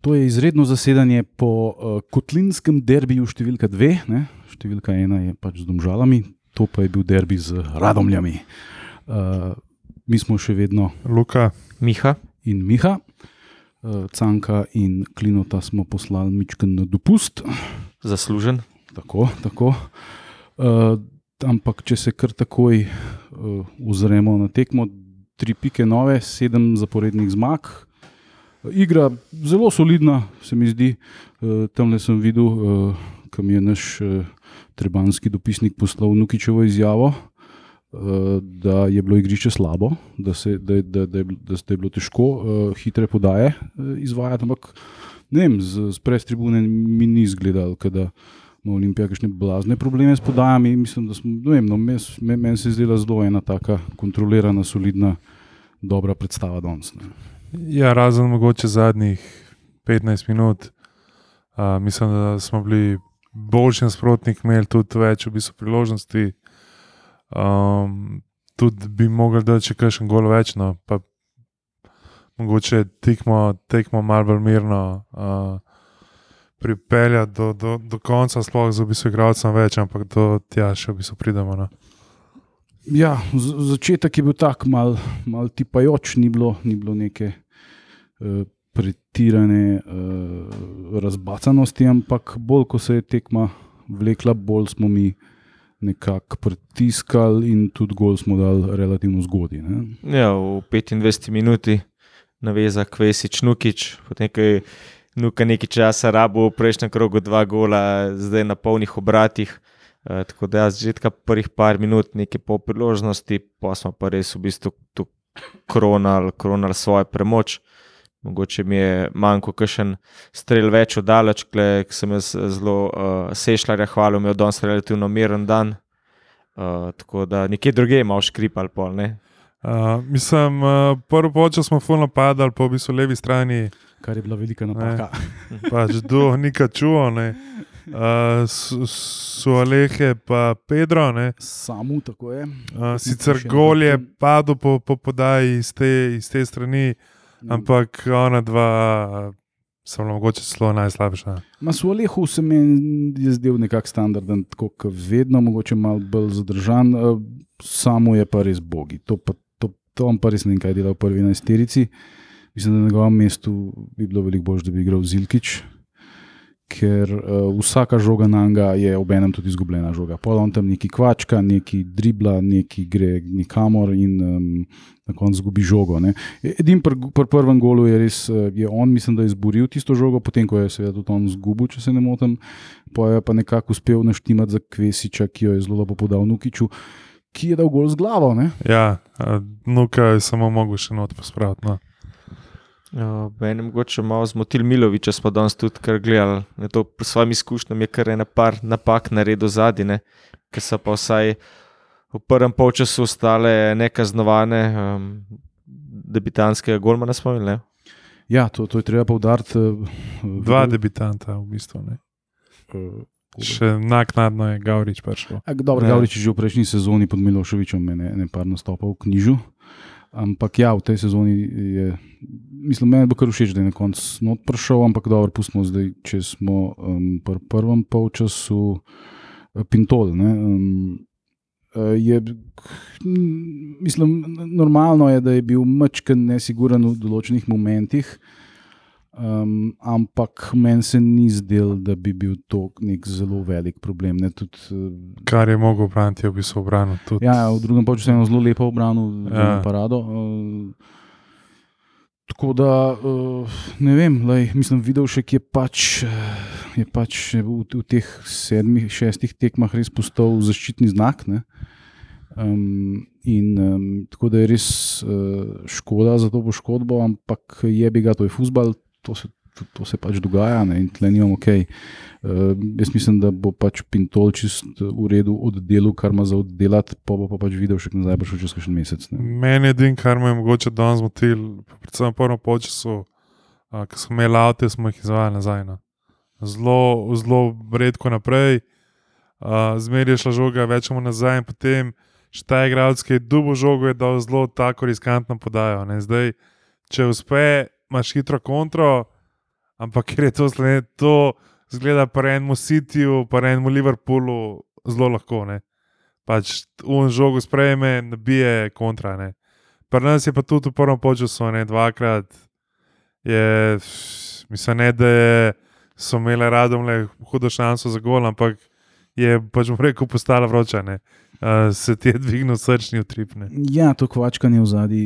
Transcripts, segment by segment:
to je izredno zasedanje po uh, kotlinskem derbiju številka dve. Ne? Številka ena je pač z domžalami, to pa je bil derbi z radomljami. Uh, mi smo še vedno Luka, Miha, in Miha, uh, Canka in Klinota smo poslali Mičken na dopust. zaslužen. Tako, tako. Uh, ampak, če se kar takoj uh, ozremo na tekmo, tri pike nove, sedem zaporednih zmag. Igra zelo solidna, se mi zdi. Uh, Tam le sem videl, uh, kam je naš uh, trebanski dopisnik poslal Nukičevo izjavo, uh, da je bilo igrišče slabo, da, se, da, da, da, bilo- da, da je bilo težko uh, hitre podaje uh, izvajati. Ampak ne vem, z, z pres tribune mi ni izgledalo, ke da ima Olimpija kakšne blazne probleme s podajami. Da no, meni se je zdela zelo ena taka kontrolirana, solidna, dobra predstava danes. ne. Ja, razen mogoče zadnjih 15 minut, uh, mislim, da smo bili boljši nasprotnik, imeli tudi več v bistvu priložnosti. Um, tudi bi mogli dati še kakšen gol več, no, pa mogoče tekmo, tekmo malo bolj mirno. Uh, Pripeljati do, do, do konca, sploh za v bistvu igralcem več, ampak do tja še v bistvu pridemo. No. Ja, začetek je bil tak, mal, mal tipajoč, ni bilo, ni bilo neke uh, pretirane uh, razbacanosti, ampak bolj ko se je tekma vlekla, bolj smo mi nekako pritiskali in tudi gol smo dali relativno zgodaj. Ja, v 25 minuti naveza Kvesič Nukič, potem Nuka nekaj časa rabo v prejšnjem krogu dva gola, zdaj na polnih obratih. E, tako da jaz začetka prvih par minut, nekaj po priložnosti, pa smo pa res v bistvu tu kronali, kronali svojo premoč. Mogoče mi je manjko kakšen strel več oddaleč, ki sem jaz zelo uh, sešljarja hvalil, mi je danes relativno miren dan. Uh, tako da nekje druge imamo škripal pol, ne? Uh, mislim, uh, prvo počas smo fulno padali po v bistvu levi strani, Kar je bila velika napaka. pač do nika čuvo. ne. Uh, so Alehe pa Pedro. ne. Samo tako je. Uh, sicer gol je padel po, po podaji iz te, iz te strani, ampak ona dva bila mogoče celo najslabša. Ma v Alehu se mi je zdel nekako standarden, tako kot vedno, mogoče malo bolj zadržan, samo je pa res bogi. To, pa, to, to on pa res ne vem, kaj dela v prvi enajsterici. Mislim, da na njegovem mestu bi bilo veliko bolje, da bi igral Zilkič, ker uh, vsaka žoga na njega je obenem tudi izgubljena žoga. Pol on tam neki kvačka, neki dribla, neki gre nikamor in um, na koncu izgubi žogo. ne. Edin pri pr prvem golu je res, eh, je on, mislim, da je izboril tisto žogo, potem ko je seveda tudi on izgubil, če se ne motim, pa je pa nekako uspel naštimati za Kvesiča, ki jo je zelo lepo podal Nukiču, ki je dal gol z glavo. Ne? Ja, uh, nuka je samo mogel še not pospraviti. No. Mene mogoče malo zmotil Milovič, smo danes tudi kar gledali. To s svojimi izkušnjami je kar ena par napak naredil zadnje, ki so pa vsaj v prvem polčasu ostale nekaznovane, um, debitanskega golmana imeli. ne. Ja, to, to je treba poudariti. Dva debitanta v bistvu. Ne. Uh, Še naknadno je Gavrič prišel. Dobro, Ja. Gavrič je že v prejšnji sezoni pod Miloševičem ne, ne par nastopal v knjižu. Ampak ja, v tej sezoni je, mislim, meni bo kar všeč, da je na koncu not prišel, ampak dobro, pustimo zdaj, če smo um, pri prvem polčasu eh, Pintol. Ne, um, eh, je, mislim, normalno je, da je bil mačken nesiguren v določenih momentih. Um, ampak meni se ni zdel, da bi bil to nek zelo velik problem. Ne, tudi, eh, Kar je mogel braniti, je v bistvu obranil. Tudi. Ja, v drugem času je zelo lepo obranil Ja. ja. parado. Uh, tako da uh, ne vem, lej, mislim, videl še, ki je pač, eh, je pač v, v teh sedmih, šestih tekmah res postal zaščitni znak. Ne? Um, in um, tako da je res uh, škoda za to poškodbo, ampak je bi ga, to je futbal, to se, to, to se pač dogaja ne? in tle nimamo ok. Uh, jaz mislim, da bo pač Pintol čist v redu oddelal, kar ima za oddelati, pa bo pa pač videl še nazaj, bo šel čez kakšen mesec. Ne? Meni je edin, kar me je mogoče danes zmotil, predvsem v prvem času, uh, ko smo imeli avto, smo jih izvajali nazaj. No. Zelo, zelo redko naprej, uh, zmeraj je šla žoga, večemo nazaj in potem še ta igralec, ki je dubo žogo, je dal zelo tako riskantno podajo. Ne. Zdaj, če uspe, imaš hitro kontro, ampak ker je to, zle- to zgleda pri enem Cityju, pri enem Liverpoolu zelo lahko. Ne? Pač un žogo sprejme, nabije kontra. Ne? Pri nas je pa tudi v prvem času, ne dvakrat. Je, mislim, ne, da je, so imeli radom le hudo šanso za gol, ampak je pač mu rekel, postala vroča. Ne? Uh, se ti je dvignil srčni utrip. Ne? Ja, to kvačkanje v zadnji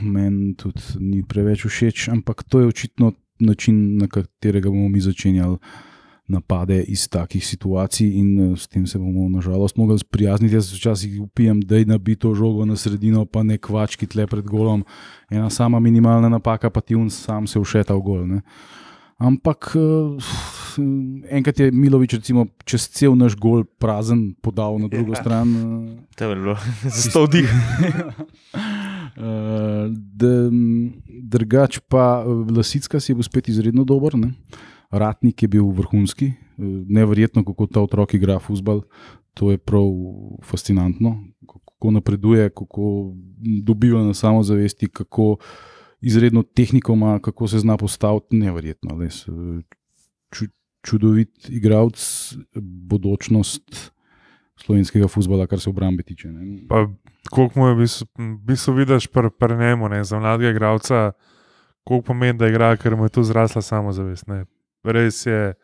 meni tudi ni preveč všeč, ampak to je očitno način, na katerega bomo mi začenjali napade iz takih situacij, in eh, s tem se bomo nažalost mogli sprijazniti. Jaz včasih upijem, da je nabi to žogo na sredino, pa ne kvački tle pred golom. Ena sama minimalna napaka, pa ti un sam se ušeta v gol. Ne. Ampak eh, enkrat je Milovič, recimo, čez cel naš gol prazen, podal na drugo Ja. stran. eh, To je bilo za sto dih. D- drugač pa eh, Lasicka si je bil spet izredno dober, ne? Ratnik je bil vrhunski, eh, neverjetno, kako ta otrok igra futbol. To je prav fascinantno, kako napreduje, kako dobiva na samozavesti, kako izredno tehniko ima, kako se zna postaviti. Neverjetno, res. eh, Ču, čudovit igralec, bodočnost slovenskega futbola, kar se obrambe tiče. Ne? Koliko mu je v bistvu, bistvu vidiš pri pr njemu, ne, za mladega igralca, koliko pomeni, da igra, ker mu je tu zrasla samozavest. Ne. Res je,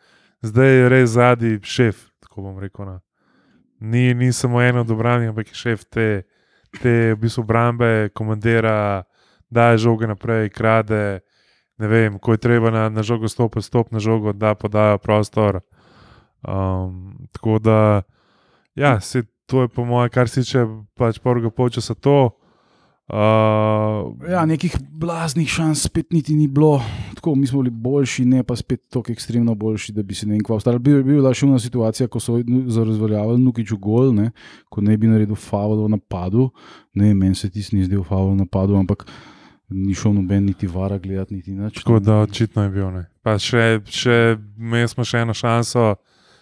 zdaj je res zadnji šef, tako bom rekel. No. Ni, ni samo eno od obrambnih, ampak je šef te, te v bistvu obrambe, komandira, daje žoge naprej, krade. Ne vem, ko je treba na, na žogo stopiti, stop na žogo, da podajo prostor. Um, tako da, ja, se, to je po mojem, kar se tiče pač prvega polčasa to. Uh, Ja, nekih blaznih šans spet niti ni bilo. Tako, mi smo bili boljši, ne pa spet tako ekstremno boljši, da bi se ne vem kva ostali. Bil, je bila še ena situacija, ko so razveljavili Nukiču gol, ne, ko ne bi naredil faul v napadu. Ne, meni se tisti ni zdel faul v napadu, ampak ni šel noben niti vara gledati, niti nič. tako da očitno je bil. Ne. Pa še, še imeli smo še eno šanso,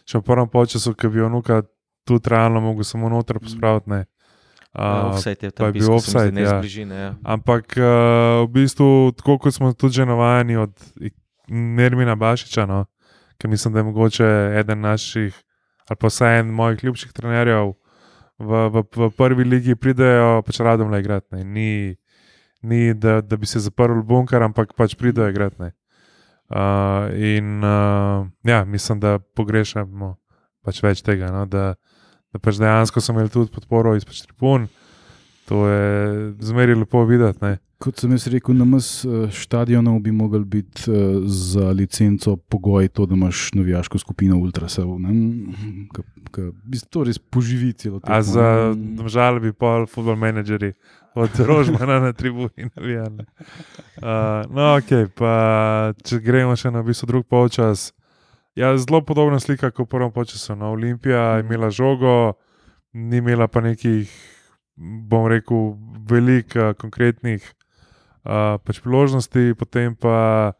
še v prvem polčasu, ki bi jo nuka tudi realno mogel samo noter pospraviti. ne. Uh, Offside je pa tam je bil offside, ne ja. z bližine. Ja. Ampak uh, v bistvu, tako kot smo tudi že navajeni od Nermina Bašiča, no, ki mislim, da je mogoče eden naših, ali pa vsaj en mojih ljubših trenerjev v, v, v prvi ligi, pridejo pač radom le igrati. Ni, ni da, da bi se zaprl v bunker, ampak pač pridejo igrati. Uh, in uh, ja, mislim, da pogrešamo pač več tega. No, da, da pač dejansko smo imeli tudi podporo iz pač tribun. To je zmeraj lepo videti. Ne. Kot sem jaz rekel, na MS stadionov bi mogel biti uh, za licenco pogoj to, da imaš navijaško skupino Ultrasov. ne. Ka- ka- v bistvu To res poživi celo tekmo. A za žal bi pol futbol menedžerji od Rožmana na tribuni navijali. Uh, no, ok, pa če gremo še na v bistvu drug polčas. Ja, zelo podobna slika kot v prvem polčasu. No, Olimpija je imela žogo, ni imela pa nekih, bom rekel, velikih konkretnih uh, pač priložnosti, potem pa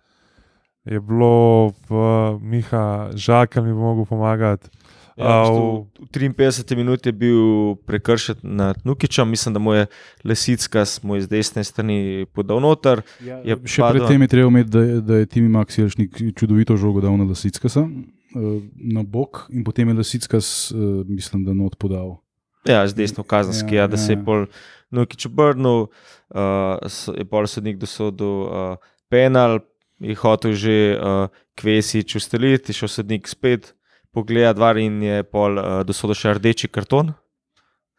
je bilo v Miha Žaka, mi bo mogel pomagati. Ja, v, v 53 minuti je bil prekršen nad Nukičem, mislim, da mu je Lesicka smo iz desne strani podal noter. Ja, je še padel- predtem je treba imeti, da, je- da je Timi Maksijelšnik čudovito žogo dal na Lasicka na bok in potem je Lasicka, mislim, da not podal. Ja, z desno kazenski, Ja, ja, ja, da se je ja. pol Nukič obrnil, uh, je pol sodnik dosodil uh, penal, je hotel že uh, Kvesič ustaliti, je šel sodnik spet pogledati var in je pol uh, dosodil še rdeči karton.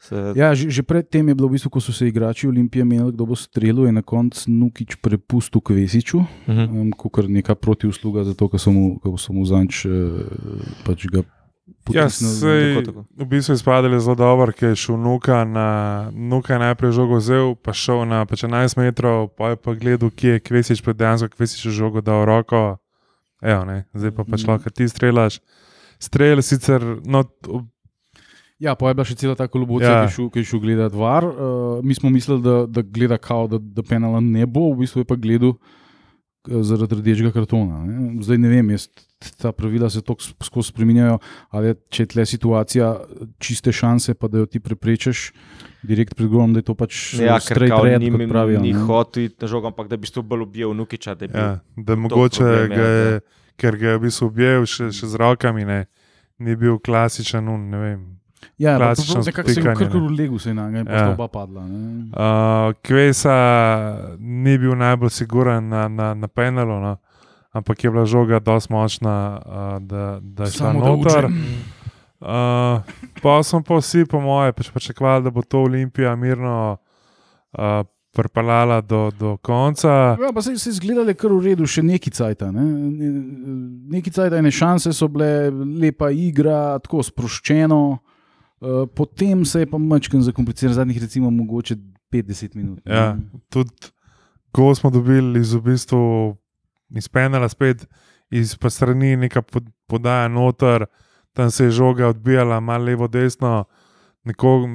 Se, Ja, že, že predtem je bilo, v bistvu, ko so se igrači Olimpije menili, kdo bo streljal, je na koncu Nukič prepustil Kvesiču, uh -huh. um, kot neka protivsluga, zato ker so mu, so mu zanč uh, pač ga Ja, sej, tako, tako. v bistvu je izpadel zelo dober, ker je šel nuka, na, nuka najprej žogo vzel, pa šel na pač 11 metrov, pa je pa gledal, kje je Kvesič, pa dejansko Kvesič je žogo dal roko. Evo, ne, zdaj pa pač Mhm. lahko ti strelaš. Strel sicer, no, Ja, pa je bila še cela ta kolobocija, Ja. ki je šel, ki gledati var. Uh, mi smo mislili, da, da gleda kao, da, da penala ne bo, v bistvu je pa gledal, eh, zaradi rdečega kartona. Ne. Zdaj ne vem, jaz, ta pravila se tako skozi spremenjajo, ali če je tle situacija čiste šanse, pa da jo ti preprečiš direkt pred golom, da je to pač Ja, straight red, ni, kot pravijo. ni hotel iti na žogo, ampak da bi to bolj objel Nukiča. Da, Ja, da mogoče problem, ga ja, je, da. ker ga je v bistvu objel še, še z rokami, ne, ni bil klasičen, un, ne vem. Ja, klasično nekako se je spotikanje, kar kar v legu, se na njega, in pa Ja. oba padla. ne. Uh, Kvesa ni bil najbolj siguren na, na, na penalu, no, ampak je bila žoga dosti močna, uh, da, da je šla noter. Uh, pa smo pa vsi, po moje, pač pričakovali, da bo to Olimpija mirno uh, pripeljala do, do konca. Ja, pa se je zgledalo kar v redu, še neki cajt. Ne? Neki cajt, ene šanse so bile, lepa igra, tako sproščeno. Uh, potem se je pa mačkam zakompliciral, zadnjih recimo mogoče 50 minut. Ja, tudi ko smo dobili iz, v bistvu, iz penala spet iz pa strani neka pod, podaja noter, tam se je žoga odbijala, malo levo, desno. Nekog,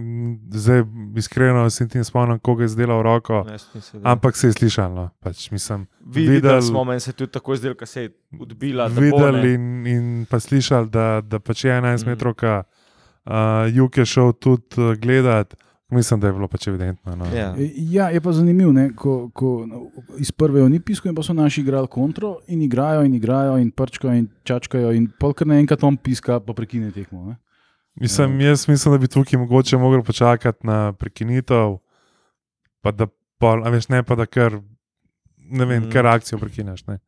zdaj, iskreno, se ti ne spomnim, koga je zdela v roko, ampak se je slišalo. Pač, mislim, Videli videl- smo, meni se je tudi tako zdelo, da se je odbila. da bo, videli in, in pa slišali, da, da pač je 11 Mhm. metrovka. Uh, Juk je šel tudi uh, gledat, mislim, da je bilo pač evidentno. No. Ja. E, Ja, je pa zanimivo, ne, ko, ko no, iz prve ni pisal, in pa so naši igrali kontro in igrajo in igrajo in prčkajo in čačkajo in polkar naenkrat on piska, pa prekine tekmo. Ne. Mislim, jaz mislim, da bi tukaj mogoče mogli počakati na prekinitev, pa da pol, a veš, ne pa da kar, ne vem, Mhm. kar akcijo prekineš. Ne.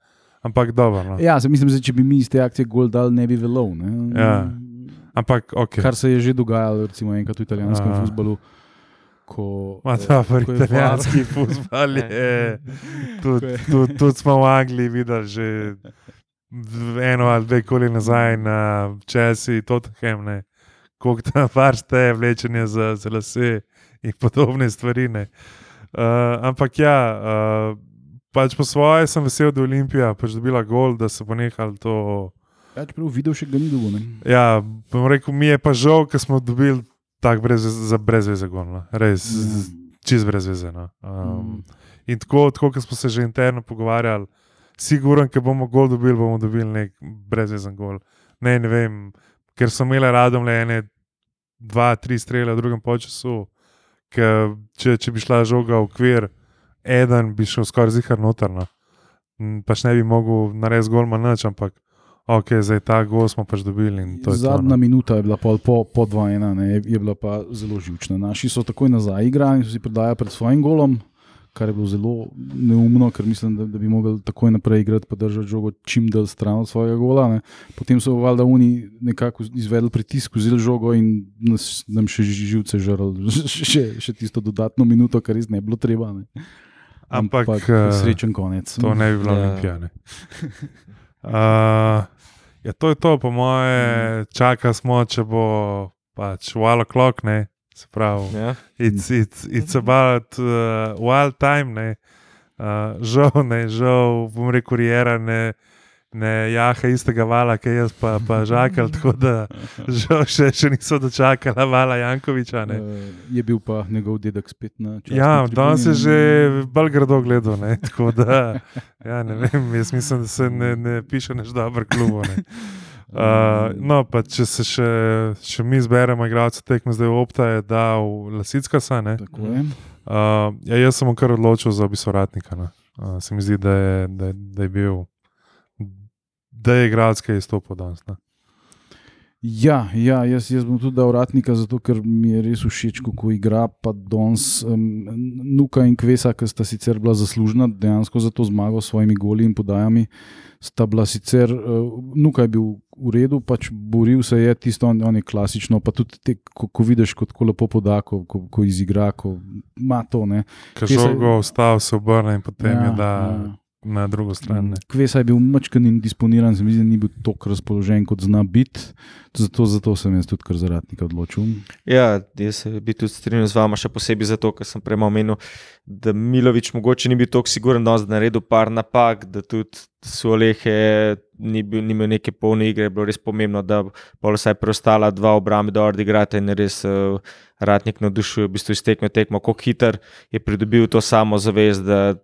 Ampak dobro. No. Ja, se mislim, da če bi mi iz te akcije gol dal, ne bi. Ne. Ja. Ampak ok. Kar se je že dogajalo, recimo enkrat v italijanskem Aha. futbalu. Ko, Ma eh, ta pa ko italijanski futbal je. Tudi tud, tud smo v Angliji videli že eno ali dve koli nazaj na Česi, Tottenham, ne. koliko tam varste, vlečenje za, za lase in podobne stvari. ne. Uh, ampak ja, uh, pač po svoje sem vesel, da je Olimpija pač dobila gol, da se bo nehal to. Ja, čeprav videl še ga ni dolgo. ne. Ja, bom rekel, mi je pa žal, ker smo dobili tak brez, za brezveze gol. No. Res, Ja. čist brez veze. No. Um, Mm. In tako, tako kot smo se že interno pogovarjali, siguren, ker bomo gol dobili, bomo dobili nek brezvezen gol. Ne, ne vem, ker so imeli radom le ene, dva, tri strele v drugem času. Če, če bi šla žoga v okvir, eden bi šel skoraj zihar notrno. Pač ne bi mogel narediti gol manj, ampak ok, zdaj ta gol smo pač dobili. to je to, Zadnja no. minuta je bila pol po, po 2-1, ne, je, je bila pa zelo živčna. Naši so takoj nazaj igrali in so si predajali pred svojim golom, kar je bilo zelo neumno, ker mislim, da, da bi mogli takoj naprej igrati, pa držati žogo čim dalj stran od svojega gola. Ne. Potem so valjda oni nekako izvedli pritisk, vzeli žogo in nas, nam še živce žrli, še, še tisto dodatno minuto, kar res ne bi bilo treba. Ne. Ampak, eh, srečen konec. To ne bi bilo Ja. ja. olimpijane. Uh, ja, to je to, po moje, čaka smo, če bo pač wild clock, ne, se pravi. Ja. It's, it's, it's about uh, wild time, ne. Uh, žal, ne, žal, bom rekel, Riera ne, ne jaha istega vala, ki jaz pa, pa žakal, tako da žal še, še niso dočakala vala Jankoviča. Ne. Uh, je bil pa njegov dedek spet na čelu. Ja, danes je že bolj grdo gledal. Ne? Tako da, ja, ne vem, jaz mislim, da se ne, ne piše neč dobro klubo. Ne? Uh, no, pa če se še, še mi zberemo, igralce tekme zdaj Opta, je dal Lasicka sane. Tako je. Uh, ja, jaz sem kar odločil za bisoratnika. Uh, se mi zdi, da je, da, da je bil, da je igralec, ki je izstopil danes. Ne? Ja, ja jaz, jaz bom tudi dal uratnika, zato ker mi je res všeč, kako igra. Pa danes um, Nuka in Kvesa, ki sta sicer bila zaslužna dejansko za to zmago s svojimi goli in podajami, sta bila sicer, uh, Nuka je bil v redu, pač boril se je tisto, on, on je klasično. Pa tudi, te, ko, ko vidiš, kako lepo poda, ko, ko, ko izigra, ko ima to. Ker Kje se- žogo vstal, se obrne in potem Ja, je da ja. Na drugo stran. Ne? Kvesa je bil mačken in disponiran, se mi zdi, ni bil tako razpoložen, kot zna biti. Zato, zato sem jaz tudi kar zaradnika odločil. Ja, jaz se bi tudi strinjal z vama, še posebej zato, ker sem prej omenil, da Milovič mogoče ni bil tako siguren, da je naredil par napak, da tudi Suolehe ni, bil, ni imel neke polne igre, je bilo res pomembno, da bo vsaj preostala dva obrambe, da odigrate in res uh, ratnik navdušuje, v bistvu iztekme tekmo, kako hiter je pridobil to samo zavest, da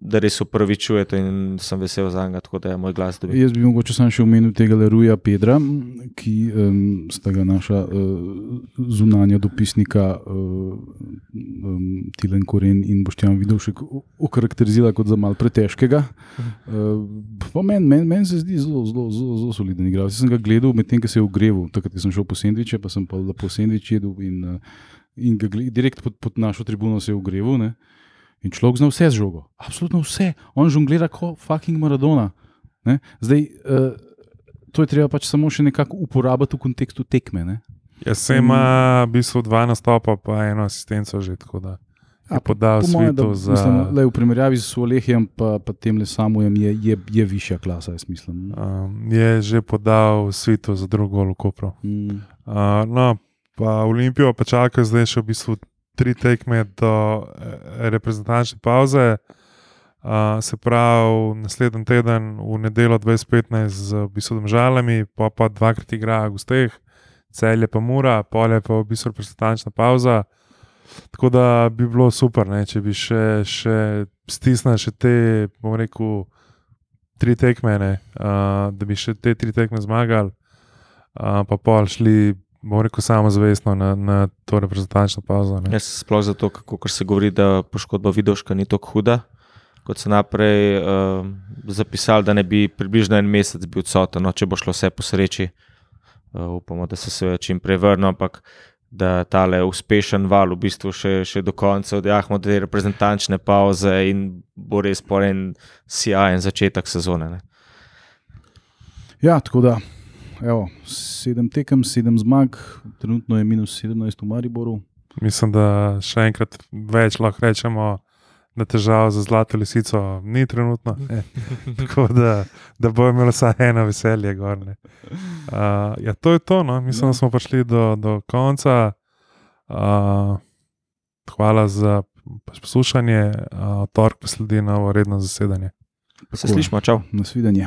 da res upravičuje to in sem vesel za njega, tako da je moj glas dobil. Jaz bi mogoče sam še omenil tega Leruja Pedra, ki um, sta ga naša uh, zunanja dopisnika uh, um, Tilen Koren in Boštjan Vidovšek o- okarakterizila kot za mal pretežkega. Uh, Meni men, men se zdi zelo, zelo, zelo, zelo soliden igralec. Jaz sem ga gledal medtem, ko se je ogreval, takrat sem šel po sendviče, pa sem pa lepo sendvič jedel in, uh, in ga gled, direkt pod, pod našo tribuno se je ogreval. Ne? In človek zna vse z žogo, absolutno vse. On žonglira kot fucking Maradona. Ne? Zdaj, uh, to je treba pač samo še nekako uporabiti v kontekstu tekme. Ne? Jaz sem ima v bistvu dva nastopa, pa eno asistenco že tako da. Je A, po- podal da, svetu za. mislim, lej, v primerjavi z Olehijem, pa, pa tem le samujem, je, je, je višja klasa, jaz mislim. Um, je že podal svetu za drugo lokopro. Mm. Uh, no, pa Olimpijo pa čaka zdaj še v bistvu tri tekme do eh, reprezentančne pauze. Uh, se pravi, naslednji teden v nedeljo 2015 z bistvu žalami, pa pa dvakrat igra v gosteh, celje pa mura, polje pa v bistvu reprezentančna pauza. Tako da bi bilo super, ne, če bi še, še stisnili še te, bom rekel, tri tekme, ne, uh, da bi še te tri tekme zmagali, uh, pa pol šli, bom rekel, samozavestno na, na to reprezentančno pauzo. Ne. Jaz sploh zato, kako kar se govori, da poškodba Vidoška ni tako huda. Kot so naprej uh, zapisali, da ne bi približno en mesec bil odsoten, no, če bo šlo vse po sreči. Uh, upamo, da se seveda čim prej vrne, ampak da tale uspešen val v bistvu še, še do konca odjahmo do te reprezentančne pauze in bo res po en sjajen začetek sezone. Ne. Ja, tako da, evo, sedem tekem, sedem zmag, trenutno je minus 17 v Mariboru. Mislim, da še enkrat več lahko rečemo, da težav za zlato lisico ni trenutno. Ne. Tako da, da bo imelo vsaj eno veselje. Gor, ne. uh, ja, to je to. No. Mislim, Ja. da smo prišli do, do konca. Uh, hvala za poslušanje. Uh, torek sledi novo redno zasedanje. Se slišmo, čau. Nasvidenje.